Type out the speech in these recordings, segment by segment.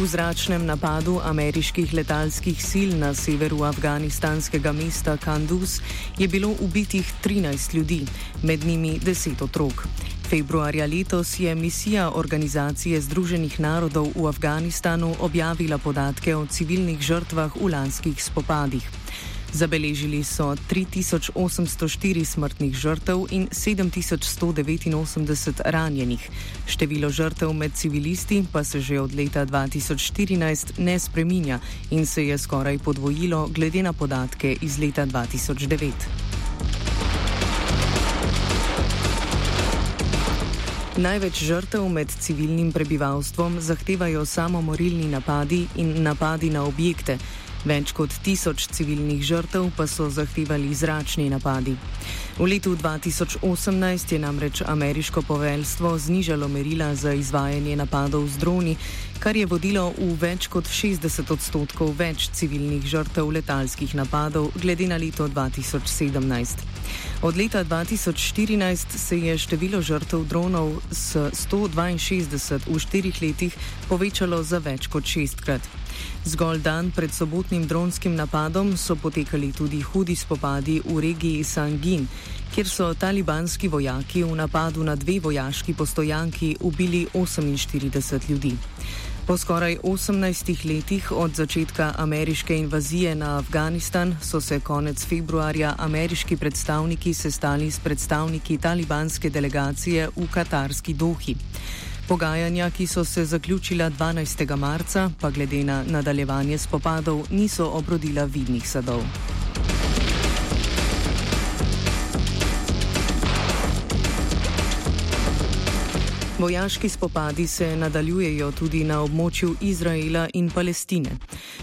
V zračnem napadu ameriških letalskih sil na severu afganistanskega mesta Kanduz je bilo ubitih 13 ljudi, med njimi 10 otrok. Februarja letos je misija Organizacije Združenih narodov v Afganistanu objavila podatke o civilnih žrtvah v lanskih spopadih. Zabeležili so 3804 smrtnih žrtev in 7189 ranjenih. Število žrtev med civilisti pa se že od leta 2014 ne spreminja in se je skoraj podvojilo glede na podatke iz leta 2009. Največ žrtev med civilnim prebivalstvom zahtevajo samomorilni napadi in napadi na objekte. Več kot tisoč civilnih žrtev pa so zahtevali zračni napadi. V letu 2018 je namreč ameriško poveljstvo znižalo merila za izvajanje napadov z droni, kar je vodilo v več kot 60 odstotkov več civilnih žrtev letalskih napadov glede na leto 2017. Od leta 2014 se je število žrtev dronov s 162 v štirih letih povečalo za več kot šestkrat. Zgolj dan pred sobotnim dronskim napadom so potekali tudi hudi spopadi v regiji Sangin, kjer so talibanski vojaki v napadu na dve vojaški postojanki ubili 48 ljudi. Po skoraj 18 letih od začetka ameriške invazije na Afganistan so se konec februarja ameriški predstavniki sestali s predstavniki talibanske delegacije v katarski Dohi. Pogajanja, ki so se zaključila 12. marca, pa glede na nadaljevanje spopadov niso obrodila vidnih sadov. Vojaški spopadi se nadaljujejo tudi na območju Izraela in Palestine.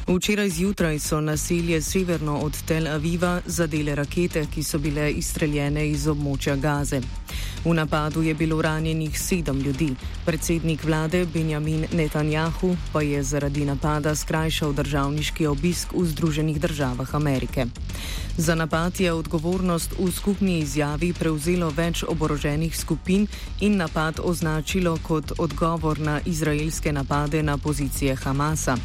Včeraj zjutraj so naselje severno od Tel Aviva zadele rakete, ki so bile izstreljene iz območja Gaze. V napadu je bilo ranjenih sedem ljudi. Predsednik vlade Benjamin Netanjahu pa je zaradi napada skrajšal državniški obisk v Združenih državah Amerike. Za napad je odgovornost v skupni izjavi prevzelo več oboroženih skupin in napad označilo kot odgovor na izraelske napade na pozicije Hamasa.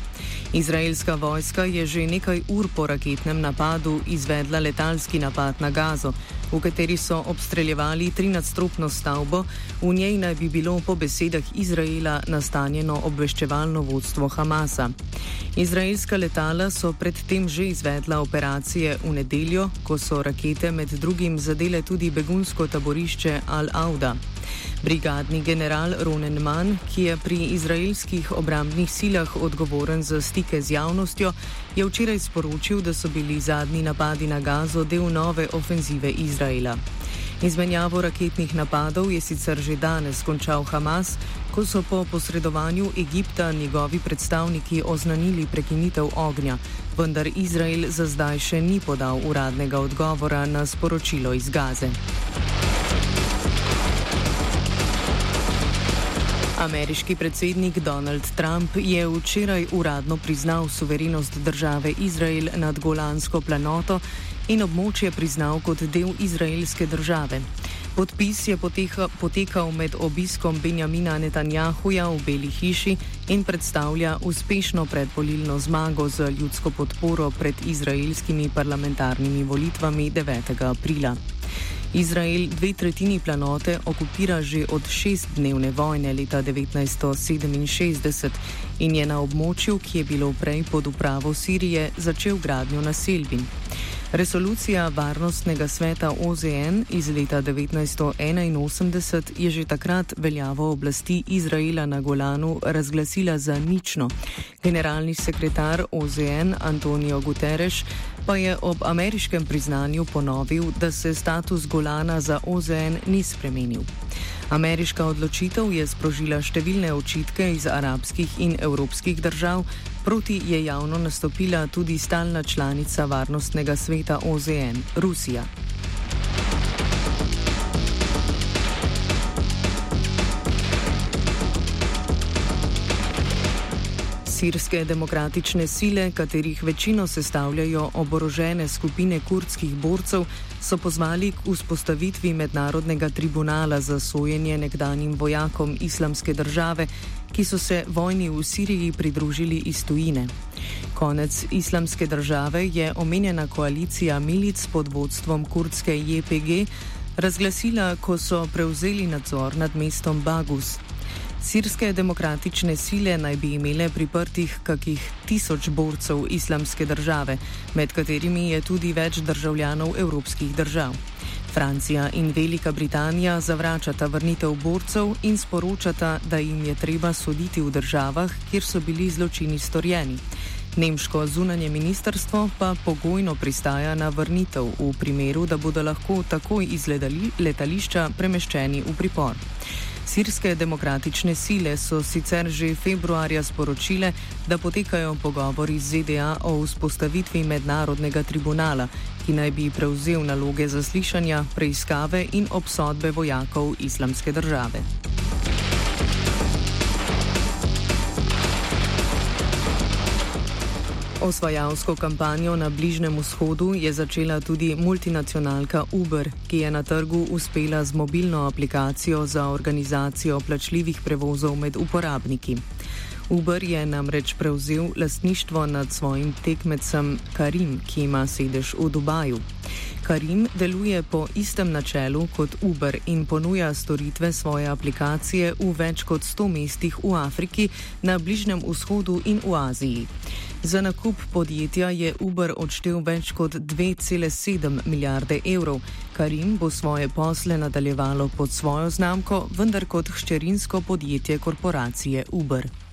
Izraelska vojska je že nekaj ur po raketnem napadu izvedla letalski napad na Gazo, v kateri so obstreljevali 13-stropno stavbo, v njej naj bi bilo po besedah Izraela nastanjeno obveščevalno vodstvo Hamasa. Izraelska letala so predtem že izvedla operacije v nedeljo, ko so rakete med drugim zadele tudi begunsko taborišče Al-Auda. Brigadni general Ronen Mann, ki je pri izraelskih obrambnih silah odgovoren za stike z javnostjo, je včeraj sporočil, da so bili zadnji napadi na Gazo del nove ofenzive Izraela. Izmenjavo raketnih napadov je sicer že danes končal Hamas, ko so po posredovanju Egipta njegovi predstavniki oznanili prekinitev ognja, vendar Izrael za zdaj še ni podal uradnega odgovora na sporočilo iz Gaze. Ameriški predsednik Donald Trump je včeraj uradno priznal suverenost države Izrael nad Golansko planoto in območje priznal kot del izraelske države. Podpis je poteha, potekal med obiskom Benjamina Netanjahuja v Beli hiši in predstavlja uspešno predvolilno zmago z ljudsko podporo pred izraelskimi parlamentarnimi volitvami 9. aprila. Izrael dve tretjini planote okupira že od šestdnevne vojne leta 1967 in je na območju, ki je bilo prej pod upravo Sirije, začel gradnjo naselbin. Resolucija Varnostnega sveta OZN iz leta 1981 je že takrat veljavo oblasti Izraela na Golanu razglasila za nično. Generalni sekretar OZN Antonijo Guterres pa je ob ameriškem priznanju ponovil, da se status Golana za OZN ni spremenil. Ameriška odločitev je sprožila številne očitke iz arabskih in evropskih držav, proti je javno nastopila tudi stalna članica Varnostnega sveta OZN Rusija. Sirske demokratične sile, katerih večino sestavljajo oborožene skupine kurdskih borcev, so pozvali k vzpostavitvi mednarodnega tribunala za sojenje nekdanjim vojakom islamske države, ki so se vojni v Siriji pridružili iz tujine. Konec islamske države je omenjena koalicija milic pod vodstvom kurdske JPG razglasila, ko so prevzeli nadzor nad mestom Bagus. Sirske demokratične sile naj bi imele priprtih kakih tisoč borcev islamske države, med katerimi je tudi več državljanov evropskih držav. Francija in Velika Britanija zavračata vrnitev borcev in sporočata, da jim je treba soditi v državah, kjer so bili zločini storjeni. Nemško zunanje ministrstvo pa pogojno pristaja na vrnitev v primeru, da bodo lahko takoj iz letališča premeščeni v pripor. Sirske demokratične sile so sicer že februarja sporočile, da potekajo pogovori z ZDA o vzpostavitvi mednarodnega tribunala, ki naj bi prevzel naloge zaslišanja, preiskave in obsodbe vojakov islamske države. Osvajalsko kampanjo na Bližnem vzhodu je začela tudi multinacionalka Uber, ki je na trgu uspela z mobilno aplikacijo za organizacijo plačljivih prevozov med uporabniki. Uber je namreč prevzel lastništvo nad svojim tekmecem Karim, ki ima sedež v Dubaju. Karim deluje po istem načelu kot Uber in ponuja storitve svoje aplikacije v več kot 100 mestih v Afriki, na Bližnem vzhodu in v Aziji. Za nakup podjetja je Uber odštel več kot 2,7 milijarde evrov. Karim bo svoje posle nadaljevalo pod svojo znamko, vendar kot hčerinsko podjetje korporacije Uber.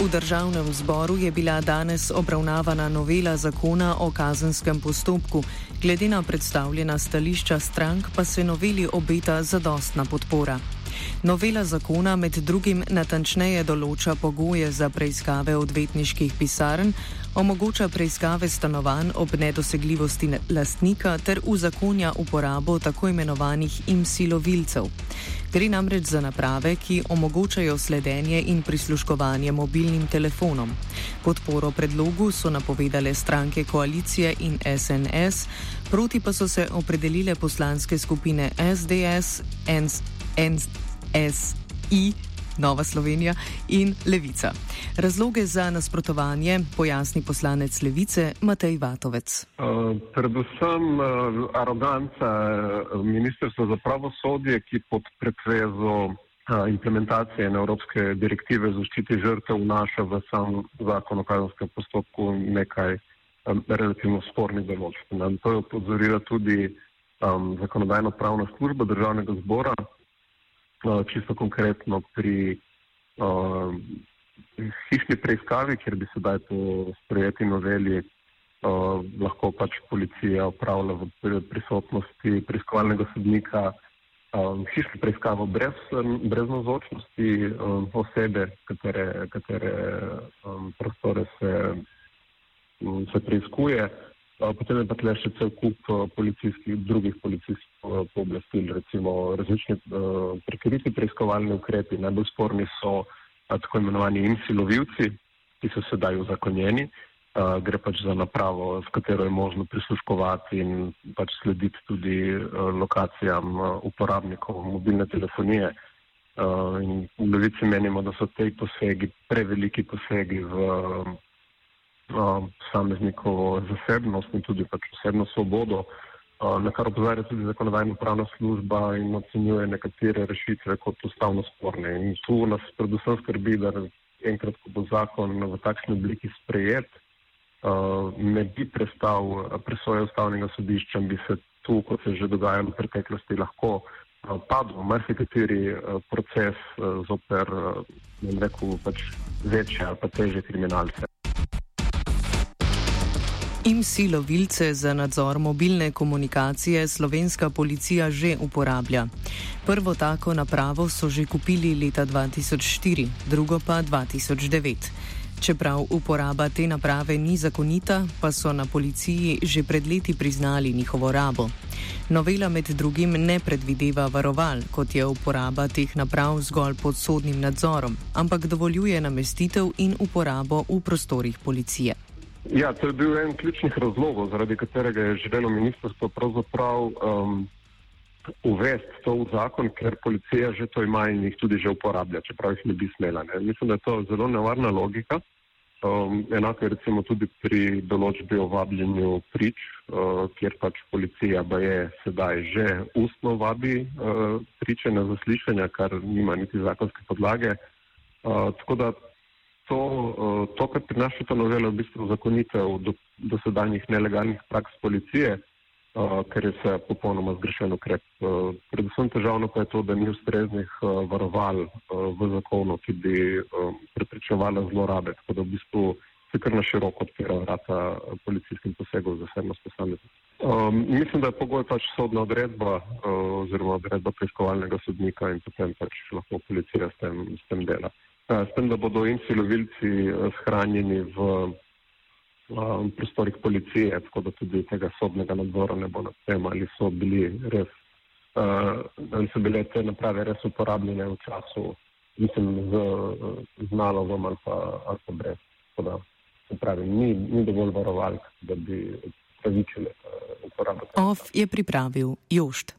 V državnem zboru je bila danes obravnavana novela zakona o kazenskem postopku. Glede na predstavljena stališča strank pa se noveli obeta zadostna podpora. Novela zakona med drugim natančneje določa pogoje za preiskave odvetniških pisarn, omogoča preiskave stanovanj ob nedosegljivosti lastnika ter uzakonja uporabo tako imenovanih imsilovilcev. Gre namreč za naprave, ki omogočajo sledenje in prisluškovanje mobilnim telefonom. Podporo predlogu so napovedale stranke koalicije in SNS, proti pa so se opredelile poslanske skupine SDS, NSI. Nova Slovenija in Levica. Razloge za nasprotovanje pojasni poslanec Levice Matej Vatovec. Uh, predvsem uh, aroganca uh, Ministrstva za pravosodje, ki pod pretvezo uh, implementacije Evropske direktive zaščiti žrtev vnaša v sam zakon o kazenskem postopku nekaj um, relativno spornih določb. To je opozorila tudi um, zakonodajno-pravna služba državnega zbora, čisto konkretno pri uh, hišni preiskavi, kjer bi sedaj po sprejeti noveli uh, lahko pač policija upravlja v prisotnosti preiskovalnega sodnika um, hišno preiskavo brez, brez nazočnosti um, osebe, katere, katere um, prostore se, um, se preiskuje. Potem je pa tle še cel kup policijskih, drugih policijskih pooblastil, recimo različni uh, prekriti preiskovalni ukrepi. Najbolj sporni so uh, tako imenovani insilovilci, ki so sedaj uzakonjeni. Uh, gre pač za napravo, s katero je možno prisluškovati in pač slediti tudi uh, lokacijam uh, uporabnikov mobilne telefonije. Uh, in v levici menimo, da so te posegi preveliki posegi v. Uh, posameznikovo zasebnost in tudi pač osebno svobodo, na kar opozarja tudi zakonodajna pravna služba in ocenjuje nekatere rešitve kot ustavno sporne. In tu nas predvsem skrbi, da enkrat, ko bo zakon v takšni obliki sprejet, ne bi prestal presoje ustavnega sodišča, bi se tu, kot se že dogajalo v preteklosti, lahko padlo marsikateri proces zoper, ne rekel, pač večje ali pa teže kriminalce. IMSI lovilce za nadzor mobilne komunikacije slovenska policija že uporablja. Prvo tako napravo so že kupili leta 2004, drugo pa 2009. Čeprav uporaba te naprave ni zakonita, pa so na policiji že pred leti priznali njihovo rabo. Novela med drugim ne predvideva varoval, kot je uporaba teh naprav zgolj pod sodnim nadzorom, ampak dovoljuje namestitev in uporabo v prostorih policije. Ja, to je bil en ključnih razlogov, zaradi katerega je želelo ministrstvo pravzaprav um, uvesti to v zakon, ker policija že to ima in jih tudi že uporablja, čeprav jih ne bi smela. Ne. Mislim, da je to zelo nevarna logika. Um, enako je recimo tudi pri določbi o vabljenju prič, uh, kjer pač policija pa je sedaj že ustno vabi uh, priče na zaslišanja, kar nima niti zakonske podlage. Uh, tako da to, uh, to kar prinaša ta novela, v bistvu zakonitev do, do nelegalnih praks policije, uh, ker je vse popolnoma zgrešen ukrep. Uh, predvsem težavno pa je to, da ni ustreznih uh, varoval uh, v zakonu, ki bi preprečevala zlorabe. Tako da v bistvu se kar na široko odpira vrata policijskim posegom za vsebnost posameznika. Um, mislim, da je pogoj pač sodna odredba uh, oziroma odredba preiskovalnega sodnika in potem pač lahko policija s tem, s tem dela. Uh, s tem, da bodo in silovilci uh, shranjeni v um, prostorih policije, tako da tudi tega sodnega nadzora ne bo nad tem, ali so bili res, ali so bile te naprave res uporabljene v času, mislim, z, z nalogom ali pa, ali pa brez. Tako da, se pravi, ni, ni dovolj varovalk, da bi pravičile uh, uporabo. OF je pripravil Jošt.